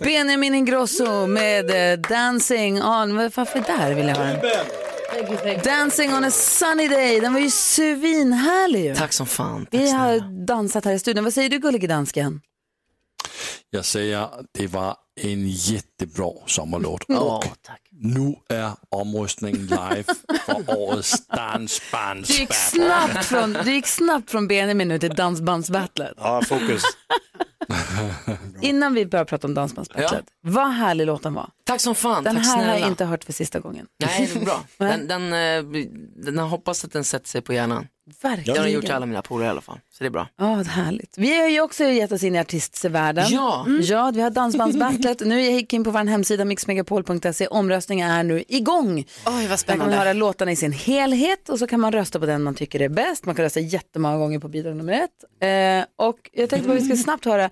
Benjamin Ingrosso med eh, Dancing on... Varför där vill jag höra den? Dancing on a sunny day. Den var ju svinhärlig ju. Tack som fan. Vi har dansat här i studion. Vad säger du gullige dansken? Jag säger, det var en jättebra sommarlåt. Ja, Och tack. Nu är omröstningen live för årets dansbands Du gick snabbt från, du gick snabbt från Benjamin nu till Dansbandsbattlet. Ja, fokus. Innan vi börjar prata om Dansbandsbattlet, vad härlig låten var. Tack som fan, Den tack här har jag inte hört för sista gången. Nej, det är bra. Den, den, eh, den har hoppas att den sätter sig på hjärnan. Det har den gjort Verkligen. till alla mina polare i alla fall. Så det är bra. Ja, vad härligt. Vi har ju också gett oss in i artistvärlden. Ja. ja, vi har Dansbandsbattlet. nu gick jag in på vår hemsida mixmegapol.se. Omröstningen är nu igång. Oj, vad kan man spännande. höra låtarna i sin helhet och så kan man rösta på den man tycker är bäst. Man kan rösta jättemånga gånger på bidrag nummer ett. Eh, och jag tänkte bara vi ska snabbt höra,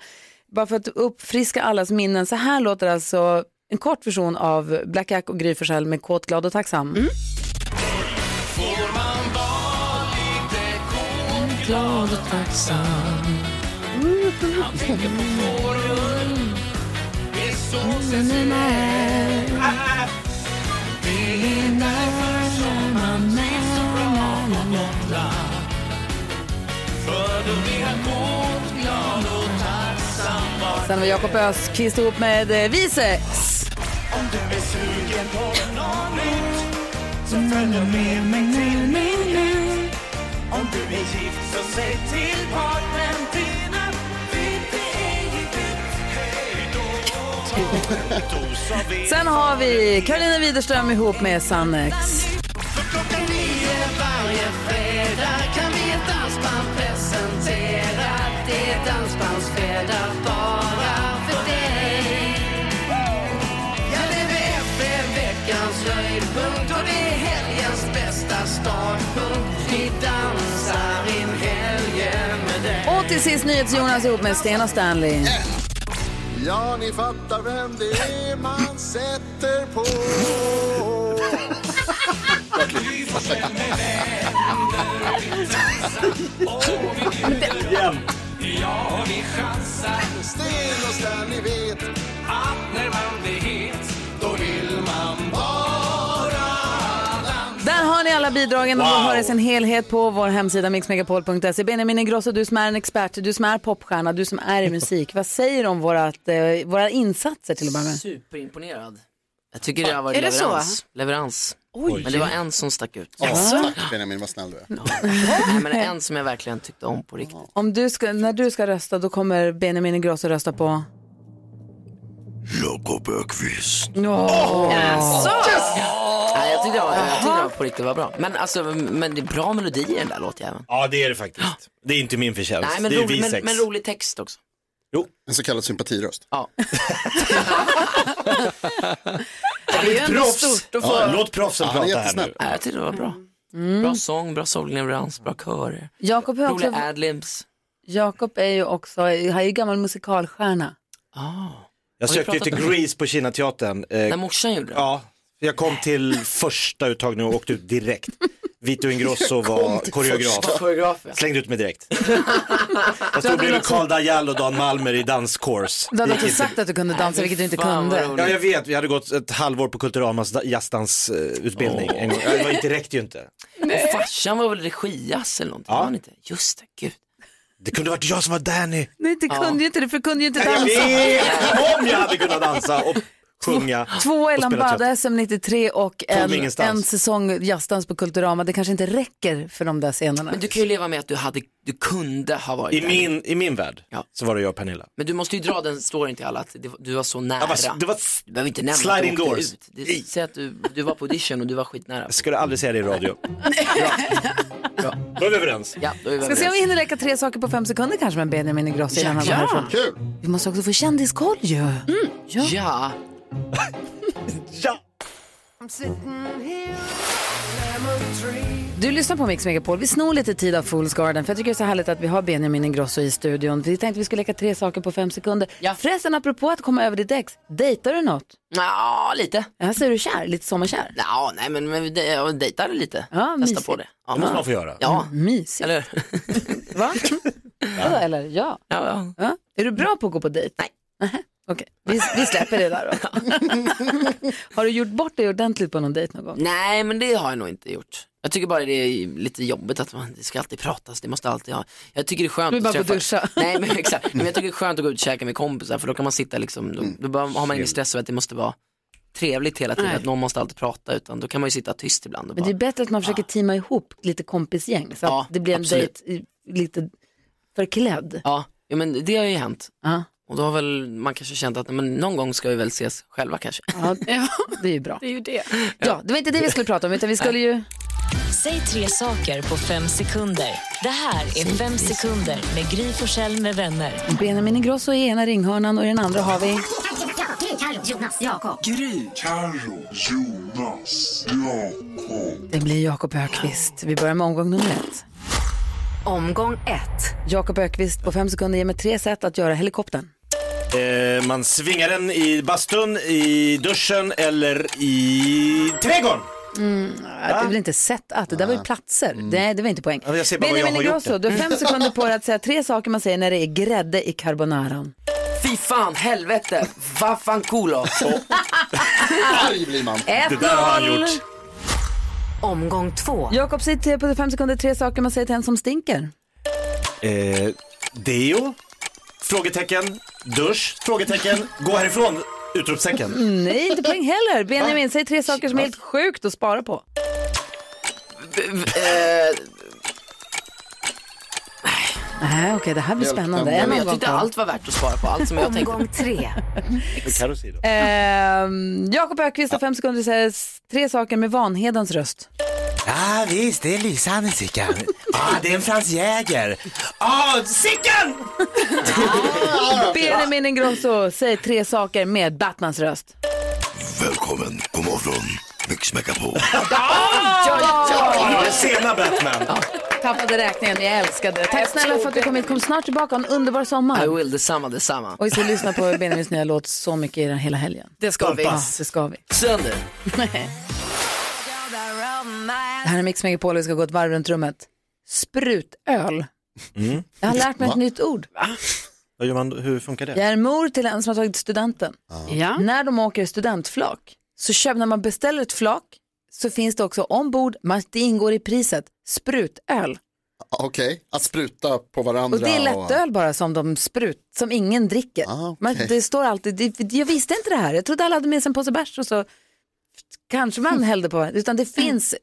bara för att uppfriska allas minnen. Så här låter alltså en kort version av Black Jack och Gry Forssell med Kåt, glad och tacksam. Får man vara lite kåt, glad och tacksam Han tänker på fåren Det är så sen det är därför som han är så bra på Gotland För då blir han kåt, glad och tacksam Sen var Jakob Ösqvist ihop med eh, Visex. Om du är sugen på något nytt så följ med mig till min hytt Om du är gift så säg till partnern din Sen har vi Karolina Widerström ihop med Sannex. Och till sist NyhetsJonas ihop med Sten och Stanley. Ja, ni fattar vem det är man sätter på. Igen. Ja, vi chansar. Sten och Stan, ni vet. Att när man blir het, har ni alla bidragen och Wow. wow. har i sin helhet på vår hemsida mixmegapol.se. Benjamin Ingrosso, du som är en expert, du som är popstjärna, du som är i musik. Vad säger du om vårat, eh, våra insatser till att börja med? Superimponerad. Jag tycker det har varit Är det så? leverans. leverans. Oj. Men det var en som stack ut. Ja, tack Benjamin, vad snäll du är. Nej, men en som jag verkligen tyckte om på riktigt. Om du ska, när du ska rösta då kommer Benjamin Ingrosso rösta på? Jakob Öqvist. Oh. Nej, jag tyckte det var, jag tyckte det var på riktigt var bra. Men alltså, men det är bra melodi i den där låtjäveln. Ja, det är det faktiskt. Det är inte min förtjänst. Nej, men, det är rolig, vi men, sex. men rolig text också. En så kallad sympatiröst. Ja. Det är ju ändå stort att få- Ja, låt proffsen Ja, han är prata här jättesnäll. Nej, jag tyckte det var bra. Mm. Bra sång, bra sångleverans, bra körer. Jakob är också- Roliga adlibs. Jakob är ju också, han är ju gammal musikalstjärna. Ah. Jag Har vi sökte ju till Grease på Kinateatern. Eh, När morsan gjorde det? Ja, jag kom till första uttagningen och åkte ut direkt. Vito Ingrosso var koreograf. Koreograf, ja. Slängde ut mig direkt. Jag stod bredvid Karl Dajal och Dan Malmer i danskurs. Du hade också inte. sagt att du kunde dansa, vilket du inte kunde. Ja, jag vet. Vi hade gått ett halvår på Kulturalmas jazzdansutbildning. En gång. Det var inte räckte ju inte. Och farsan var väl regiass eller någonting? Ja. Var han inte? Just det, gud. Det kunde varit jag som var Danny. Nej, det kunde ju inte det, för du kunde ju inte Jag dansa. vet! Om jag hade kunnat dansa och sjunga Två och Lambada teater. SM 93 och en, en säsong jazzdans på Kulturama. Det kanske inte räcker för de där scenerna. Men du kan ju leva med att du, hade, du kunde ha varit I där. min, I min värld Ja. så var det jag och Pernilla. Men du måste ju dra den storyn till alla att det, du var så nära. Var, det var, Du behöver inte nämna sliding att du åkte doors. ut. Det, säg att du, du var på audition och du var skitnära. jag skulle aldrig säga det i radio. Bra. Då är vi överens. Ja, då är vi Ska se om vi överens. hinner räcka tre saker på fem sekunder kanske med Benjamin Ingrosso innan han går Ja. härifrån. Kul! Vi måste också få kändiskoll ju. Mm. Ja. Ja. Ja. Du lyssnar på Mix Megapol. Vi snor lite tid av Fools Garden för jag tycker det är så härligt att vi har Benjamin Ingrosso i studion. Vi tänkte vi skulle leka tre saker på fem sekunder. Ja. Förresten, apropå att komma över ditt ex, dejtar du något? Ja, lite. Ja, så är du kär? Lite sommarkär? Ja, nej men, men det- jag dejtade lite. Ja, Testa på det. Ja, Det måste man få göra. Ja, Mysigt. eller Va? Vadå, eller ja. ja, ja. ja. Är du bra på att gå på dejt? Nej. Okej, vi, vi släpper det där då. har du gjort bort dig ordentligt på någon dejt någon gång? Nej, men det har jag nog inte gjort. Jag tycker bara det är lite jobbigt att man, det ska alltid pratas, det måste alltid ha. Jag tycker det är skönt Du är bara träffa. duscha. Nej men exakt, men jag tycker det är skönt att gå ut och käka med kompisar för då kan man sitta liksom, då, då bara har man ingen stress över att det måste vara trevligt hela tiden, Nej. att någon måste alltid prata utan då kan man ju sitta tyst ibland och Men bara, det är bättre att man försöker teama ihop lite kompisgäng så Ja, att det blir en absolut. dejt i- lite förklädd. ja, ja men det har ju hänt. Ja. Och då har väl man kanske känt att men någon gång ska vi väl ses själva kanske. Ja, det är ju bra. Det är ju det. Ja, det var inte det vi skulle prata om utan vi skulle ju... Säg tre saker på fem sekunder. Det här är Fem sekunder med Gry Forssell med vänner. Benjamin Ingrosso i ena ringhörnan och i den andra har vi... Jonas, Jakob. Det blir Jakob Ökvist. Vi börjar med omgång nummer ett. Omgång ett. Jakob Ökvist på fem sekunder ger mig tre sätt att göra helikoptern. Eh, man svingar den i bastun, i duschen eller i trädgården. Det är väl inte sätt att, det där var ju platser. Det, det var inte poäng. Ja, jag ser bara Benjamin Ingrosso, du har fem sekunder på dig att säga tre saker man säger när det är grädde i carbonaran. Fy fan, helvete, vaffanculo. Arg blir man. Ett Det där har han gjort. Omgång två. Jakob, säg på fem sekunder tre saker man säger till en som stinker. Eh, deo? Frågetecken. Dusch? Frågetecken. Gå härifrån? Utropstecken. Nej, inte poäng heller. Benjamin, säg tre saker som är helt sjukt att spara på. eh, Nej, okej, det här blir spännande. En men jag omgång tyckte kvar. allt var värt att spara på, allt som jag tänkte. Omgång tre. Säger. Ehm, Jakob Ökvist har fem sekunder säger s- tre saker med Vanhedens röst. Ja visst, det är lysande Sickan. Ah, det är en Frans Jäger. Ah, Sickan! Benjamin Ingrosso, säg tre saker med Batmans röst. Välkommen, god morgon. Mix Megapol. Ja, sena Batman. Tappade räkningen, jag älskade det. Tack snälla för att du kom hit. Kom snart tillbaka, ha en underbar sommar. I will, detsamma, detsamma. Och vi ska lyssna på Benjamins nya låt så mycket i den hela helgen. Det ska vi. Ja, det ska vi. Sönder. Det här är Mix Megapol, vi ska gå ett varv runt rummet. Sprutöl. Mm. Jag har lärt mig ett nytt ord. Man, hur funkar det? Jag är mor till en som har tagit studenten. Ja. När de åker studentflak, så köper, när man beställer ett flak så finns det också ombord, man- det ingår i priset, sprutöl. Okej, att spruta på varandra. Och det är lättöl bara som de sprut, som ingen dricker. Ah, Men det står alltid, det, jag visste inte det här, jag trodde alla hade med sig en påse bärs och så kanske man hällde på, utan det finns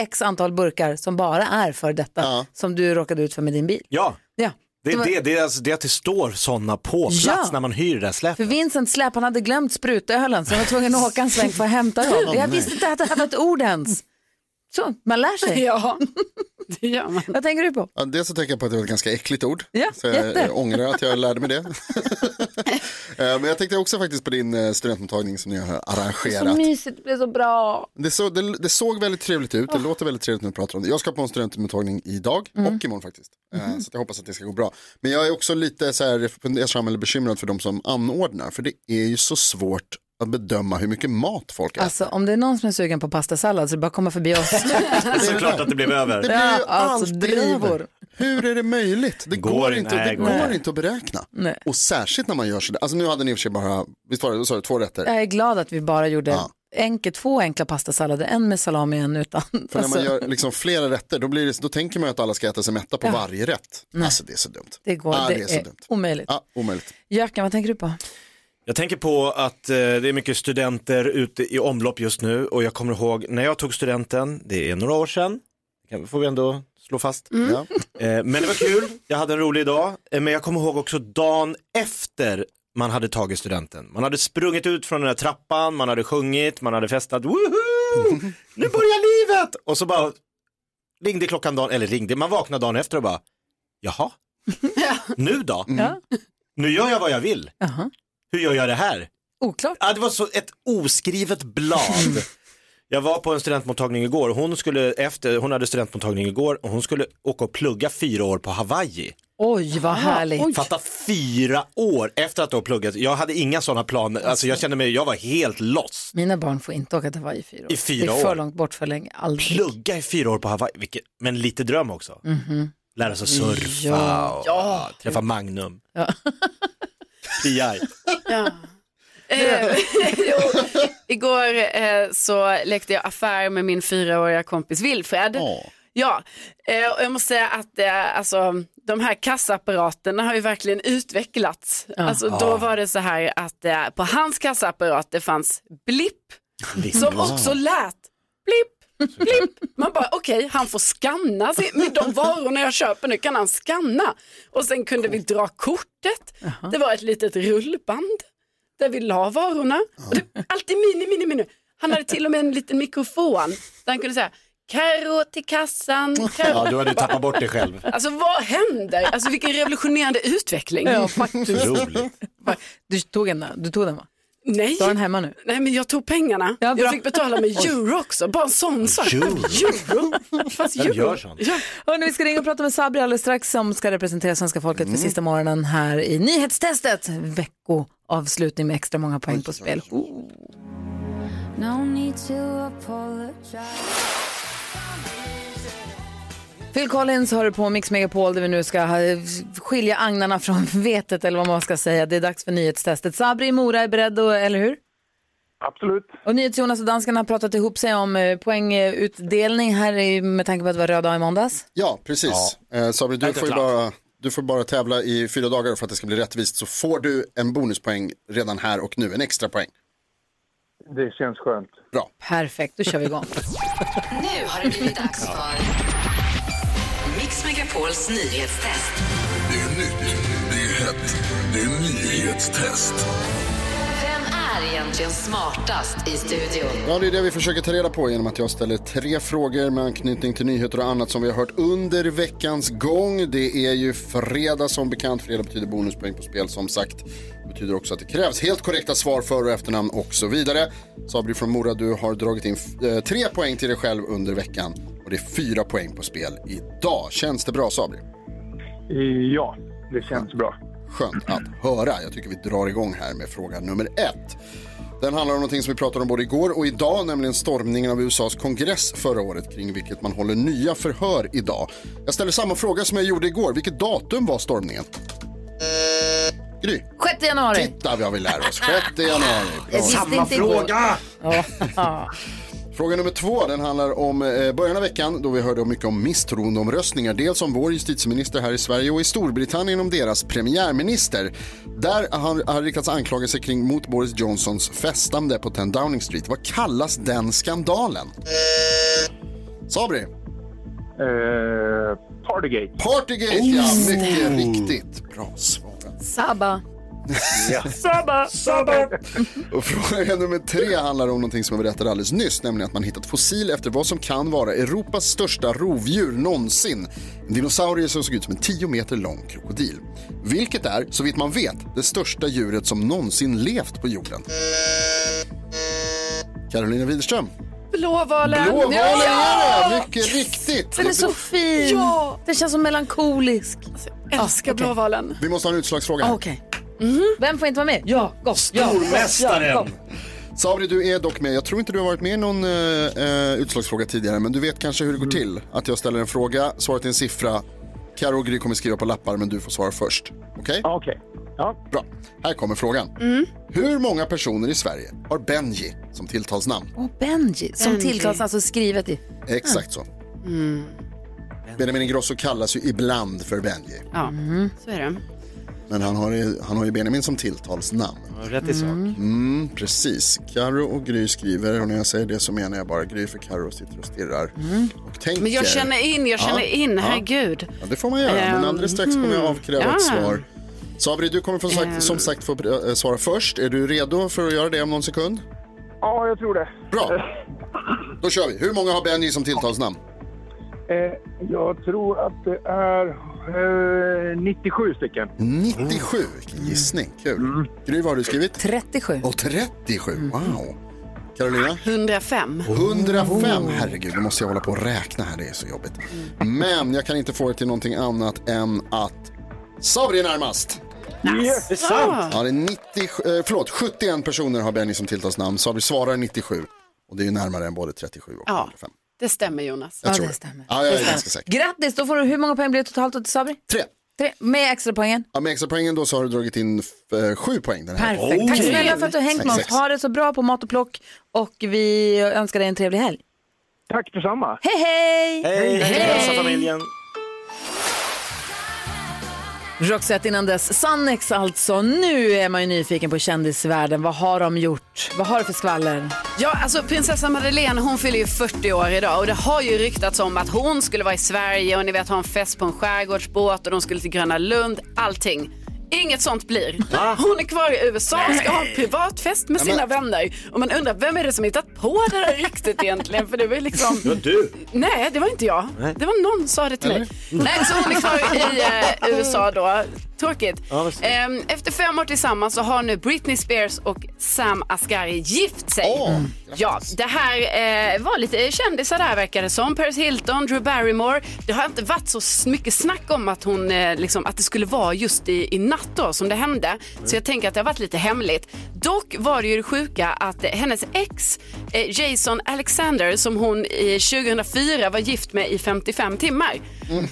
x antal burkar som bara är för detta, som du råkade ut för med din bil. Ja, Ja. det, var- det, det, är alltså, det är att det står sådana på plats Ja. när man hyr det där släpet. För Vincent släp, han hade glömt sprutölen så han var tvungen att åka en sväng för att hämta. Åh, Jag visste inte att det var ett ord ens. Så, man lär sig. Ja, det gör man. Vad tänker du på? Ja, dels så tänker jag på att det var ett ganska äckligt ord. Ja, så jag jätte. ångrar att jag lärde mig det. Eh, Men jag tänkte också faktiskt på din eh, studentmottagning som ni har Så arrangerat. mysigt, det blev så bra. Det, så, det, det såg väldigt trevligt ut, det låter väldigt trevligt när du pratar om det. Jag ska på en studentmottagning idag Mm. och imorgon faktiskt. Eh, Så jag hoppas att det ska gå bra. Men jag är också lite så här, fundersam eller bekymrad för de som anordnar. För det är ju så svårt att bedöma hur mycket mat folk äter. Alltså om det är någon som är sugen på pastasallad så det bara komma förbi oss. Såklart att det blev över. Det blir Ja, ju alltså, alltid drivor. över. Hur är det möjligt? Det går, Går inte, nej, det går går inte. att beräkna. Nej. Och särskilt när man gör sådär. Alltså nu hade ni i och för sig bara, visst var det, du två rätter? Jag är glad att vi bara gjorde Ja. enkelt, två enkla pastasallader, en med salami och en utan. För när Alltså, man gör liksom flera rätter, då, blir det, då tänker man ju att alla ska äta sig mätta på Ja. varje rätt. Nej. Alltså det är så dumt. det går, Ja, det, det är så är dumt. omöjligt. Ja, omöjligt. Jöken, vad tänker du på? Jag tänker på att eh, det är mycket studenter ute i omlopp just nu och jag kommer ihåg när jag tog studenten, det är några år sedan, kan- får vi ändå slå fast. Ja. Eh, men det var kul, jag hade en rolig dag, eh, men jag kommer ihåg också dagen efter man hade tagit studenten. Man hade sprungit ut från den här trappan, man hade sjungit, man hade festat, woho! Nu börjar livet! Och så bara ringde klockan dagen, eller ringde, man vaknade dagen efter och bara, jaha, nu då? Ja. Nu gör jag vad jag vill. Jaha. Hur gör jag det här? Oklart. Ja, det var så ett oskrivet blad. Jag var på en studentmottagning igår. Hon, skulle efter, hon hade studentmottagning igår och hon skulle åka och plugga fyra år på Hawaii. Oj, vad härligt. Fatta fyra år efter att ha pluggat. Jag hade inga sådana planer. Alltså jag kände mig, jag var helt loss. Mina barn får inte åka till Hawaii i fyra år. I fyra det är för år. långt bort för länge. Aldrig. Plugga i fyra år på Hawaii, vilket, men lite dröm också. Mhm. Lära sig surfa Ja. och Ja. träffa Magnum. Ja. PI. Ja. Eh, jo, igår eh, så lekte jag affär med min fyraåriga kompis Wilfred. Ja, eh, och jag måste säga att eh, alltså, de här kassaapparaterna har ju verkligen utvecklats. Alltså, då var det så här att eh, på hans kassaapparat det fanns blipp som också lät blipp, blipp. Man bara okej, han får scanna sin, med de varorna jag köper nu kan han scanna. Och sen kunde vi dra kortet. Det var ett litet rullband där vi la varorna. Det, alltid mini, mini, mini. Han hade till och med en liten mikrofon där han kunde säga Karo till kassan. Karo. Ja, du hade ju tappat bort dig själv. Alltså vad händer? Alltså vilken revolutionerande utveckling. Ja, faktiskt. Roligt. Du tog, en, du tog den va? Nej. Du har den hemma nu? Nej men jag tog pengarna. Ja, jag fick betala med euro också. Bara en sån sak. Euro? euro. Vem euro. gör sånt? Ja. Hörrni, vi ska ringa och prata med Sabri alldeles strax som ska representera svenska folket för sista morgonen här i nyhetstestet. Veckoavslutning med extra många poäng på spel. Oh. No need to apologize. Phil Collins har du på Mix Megapol där vi nu ska ha- skilja agnarna från vetet eller vad man ska säga. Det är dags för nyhetstestet. Sabri i Mora är beredd, och, eller hur? Absolut. Och NyhetsJonas och danskarna har pratat ihop sig om eh, poängutdelning här med tanke på att det var röd dag i måndags. Ja, precis. Eh, Sabri, du får, bara, du får bara tävla i fyra dagar för att det ska bli rättvist. Så får du en bonuspoäng redan här och nu, en extra poäng. Det känns skönt. Bra. Perfekt, då kör vi igång. Nu har det blivit dags för Megapols nyhetstest. Det är nytt, det är hett, det är nyhetstest. Vem är egentligen smartast i studion? Ja, det är det vi försöker ta reda på genom att jag ställer tre frågor med anknytning till nyheter och annat som vi har hört under veckans gång. Det är ju fredag som bekant. Fredag betyder bonuspoäng på spel som sagt. Det betyder också att det krävs helt korrekta svar, för och efternamn och så vidare. Sabri från Mora, du har dragit in eh, tre poäng till dig själv under veckan och det är fyra poäng på spel idag. Känns det bra Sabri? Ja, det känns bra. Skönt att höra. Jag tycker vi drar igång här med fråga nummer ett. Den handlar om någonting som vi pratade om både igår och idag, nämligen stormningen av USAs kongress förra året kring vilket man håller nya förhör idag. Jag ställer samma fråga som jag gjorde igår. Vilket datum var stormningen? Gry. 6 januari. Titta vad vi lär oss. 6 januari. Visste Samma fråga. Fråga nummer två den handlar om eh, början av veckan då vi hörde mycket om misstroendeomröstningar. Dels om vår justitieminister här i Sverige och i Storbritannien om deras premiärminister. Där har, har riktats anklagelser kring mot Boris Johnsons festande på 10 Downing Street. Vad kallas den skandalen? Sabri? Eh, Partygate. Partygate, ja. Mycket riktigt. Bra svarat. Sabba. Sabba, Sabba. Och fråga nummer tre handlar om någonting som jag berättade alldeles nyss, nämligen att man hittat fossil efter vad som kan vara Europas största rovdjur någonsin. En dinosaurie som såg ut som en 10 meter lång krokodil. Vilket är, så vitt man vet, det största djuret som någonsin levt på jorden. Carolina Widerström. Blåvalen. Blåvalen Ja! är det, mycket riktigt. Den är så fin. Ja. Den känns så melankolisk. Jag älskar blåvalen. Vi måste ha en utslagsfråga. här. Okej. Vem får inte vara med? Ja, gå. Stormästaren. Ja. Sabri, du är dock med. Jag tror inte du har varit med i någon eh, eh, utslagsfråga tidigare, men du vet kanske hur det går till. Att jag ställer en fråga, svaret är en siffra. Karo och Gry kommer skriva på lappar, men du får svara först. Okej? Okej. Ja. Bra. Här kommer frågan. Hur många personer i Sverige har Benji som tilltalsnamn? Och Benji, som Benji. tilltalas alltså skrivet i. Exakt så. Mm. Benjamin Ingrosso kallas ju ibland för Benji. Ja, så är det. Men han har, ju, han har ju Benjamin som tilltalsnamn. Rätt i sak. Mm, precis. Karo och Gry skriver och när jag säger det så menar jag bara Gry för Karo sitter och stirrar och tänker. Men jag känner in, jag känner Ja, in, ja. herregud. Ja, det får man göra, men Ehm, alldeles strax kommer jag avkräva ja. ett svar. Sabri, du kommer som sagt, Ehm. som sagt få eh, svara först. Är du redo för att göra det om någon sekund? Ja, jag tror det. Bra. Då kör vi. Hur många har Benji som tilltalsnamn? Eh, jag tror att det är eh, 97 stycken. 97, vilken gissning. Kul. Gry, vad har du skrivit? 37. Och 37, wow. Carolina? 105. 105, herregud, nu måste jag hålla på och räkna här, det är så jobbigt. Men jag kan inte få det till någonting annat än att Sabri är närmast. Yes. Det är sant. Ja, det är 90, eh, förlåt, 71 personer har Benny som tilltalsnamn. Sabri svarar 97. Och det är ju närmare än både 37 och Ja, 105. Det stämmer Jonas. Jag Ja, tror det stämmer. Ja, jag är ganska säker. Grattis, då får du, hur många poäng blir det totalt till Sabri? Tre. Tre. Med extra poängen. Ja, med extra poängen då så har du dragit in eh, sju poäng den här Perfekt. Tack snälla för att du har hängt med oss. Ha det så bra på mat och plock och vi önskar dig en trevlig helg. Tack detsamma. Hej hej! Hej, hälsa familjen. Roxette innan dess. Sannex alltså. Nu är man ju nyfiken på kändisvärlden. Vad har de gjort? Vad har du för skvaller? Ja, alltså prinsessa Madeleine hon fyller ju 40 år idag och det har ju ryktats om att hon skulle vara i Sverige och ni vet ha en fest på en skärgårdsbåt och de skulle till Gröna Lund, allting. Inget sånt blir. Hon är kvar i USA och ska ha en privat fest med sina vänner. Och man undrar, vem är det som hittat på det här ryktet egentligen? För det var ju liksom... Det var du. Nej, det var inte jag. Nej. Det var någon som sa det till mig. Nej, så hon är kvar i eh, USA då. Tråkigt. Ja. Ehm, Efter fem år tillsammans så har nu Britney Spears och Sam Asghari gift sig. Åh, ja, det här eh, var lite kändisar där verkar det som. Paris Hilton, Drew Barrymore. Det har inte varit så mycket snack om att, hon, eh, liksom, att det skulle vara just i, i natt då som det hände. Så jag tänker att det har varit lite hemligt. Dock var det ju det sjuka att hennes ex eh, Jason Alexander som hon i 2004 var gift med i 55 timmar.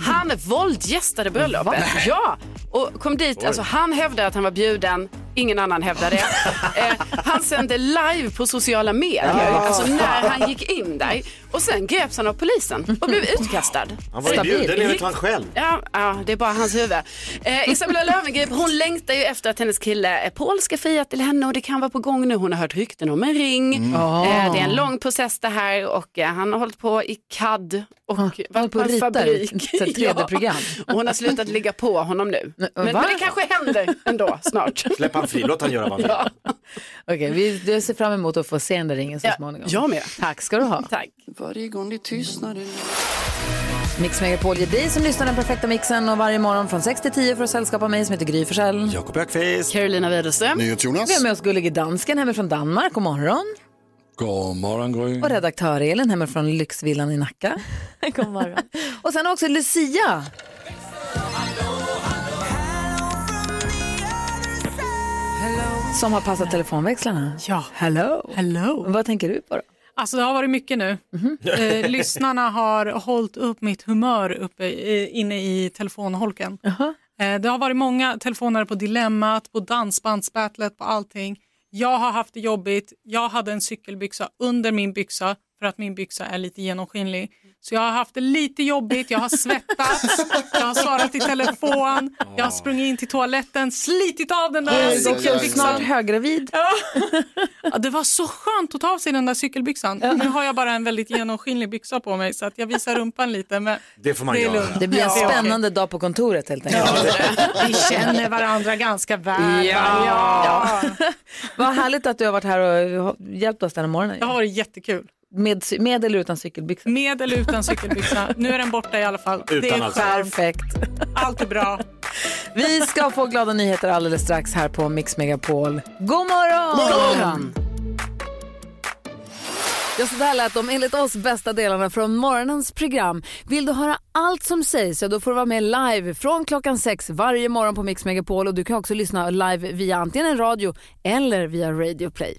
Han våldgästade bröllopet. Ja, och kom dit, alltså han hävdade att han var bjuden, ingen annan hävdade det. Eh, han sände live på sociala medier, alltså när han gick in där. Och sen greps han av polisen och blev utkastad. Han var ju bjuden, vet man själv. Ja, ja, det är bara hans huvud. Eh, Isabella Löwengrip, hon längtar ju efter att hennes kille eh, Paul ska fria till henne och det kan vara på gång nu. Hon har hört rykten om en ring. Mm. Eh, det är en lång process det här och eh, han har hållit på i CAD och varit på en fabrik. ett 3D-program. och hon har slutat ligga på honom nu. Men, men det kanske händer ändå snart. Släpp han fri, låt han göra vad han vill. Ja. Okej, vi jag ser fram emot att få se den där ringen så småningom. jag med. Tack ska du ha. Tack. Varje gång det tystnar Mix Megapol ger dig som lyssnar den perfekta mixen och varje morgon från 6 till 10 för att sällskapa mig som heter Gry Forssell. Jakob Öqvist. Carolina Widerström. Vi har med oss gullige dansken hemifrån Danmark. God morgon. God morgon, Gry. Och redaktör Elin hemifrån Lyxvillan i Nacka. God morgon. och sen också Lucia. Som har passat telefonväxlarna. Ja. Hello. Hello. Vad tänker du på då? Alltså det har varit mycket nu. Eh, lyssnarna har hållit upp mitt humör uppe i, inne i telefonholken. Eh, det har varit många telefoner på Dilemmat, på Dansbandsbattlet, på allting. Jag har haft det jobbigt. Jag hade en cykelbyxa under min byxa för att min byxa är lite genomskinlig. Så jag har haft det lite jobbigt, jag har svettats, jag har svarat i telefon, jag har sprungit in till toaletten, slitit av den där cykelbyxan. Snart höggravid. Ja. ja, det var så skönt att ta av sig den där cykelbyxan. Nu har jag bara en väldigt genomskinlig byxa på mig så att jag visar rumpan lite. Men Det får man är göra. Det blir en Ja, spännande dag på kontoret helt enkelt. Vi känner varandra ganska väl. Ja. Ja. Vad härligt att du har varit här och hjälpt oss den här morgonen. Det har varit jättekul. Med, med eller utan cykelbyxor? Med eller utan cykelbyxa. Nu är den borta i alla fall. det Utan är alltså. Perfekt. Allt är bra. Vi ska få glada nyheter alldeles strax här på Mix Megapol. God morgon! God morgon! Ja, så där lät de enligt oss bästa delarna från morgonens program. Vill du höra allt som sägs så då får du vara med live från klockan sex varje morgon på Mix Megapol och du kan också lyssna live via antingen en radio eller via Radio Play.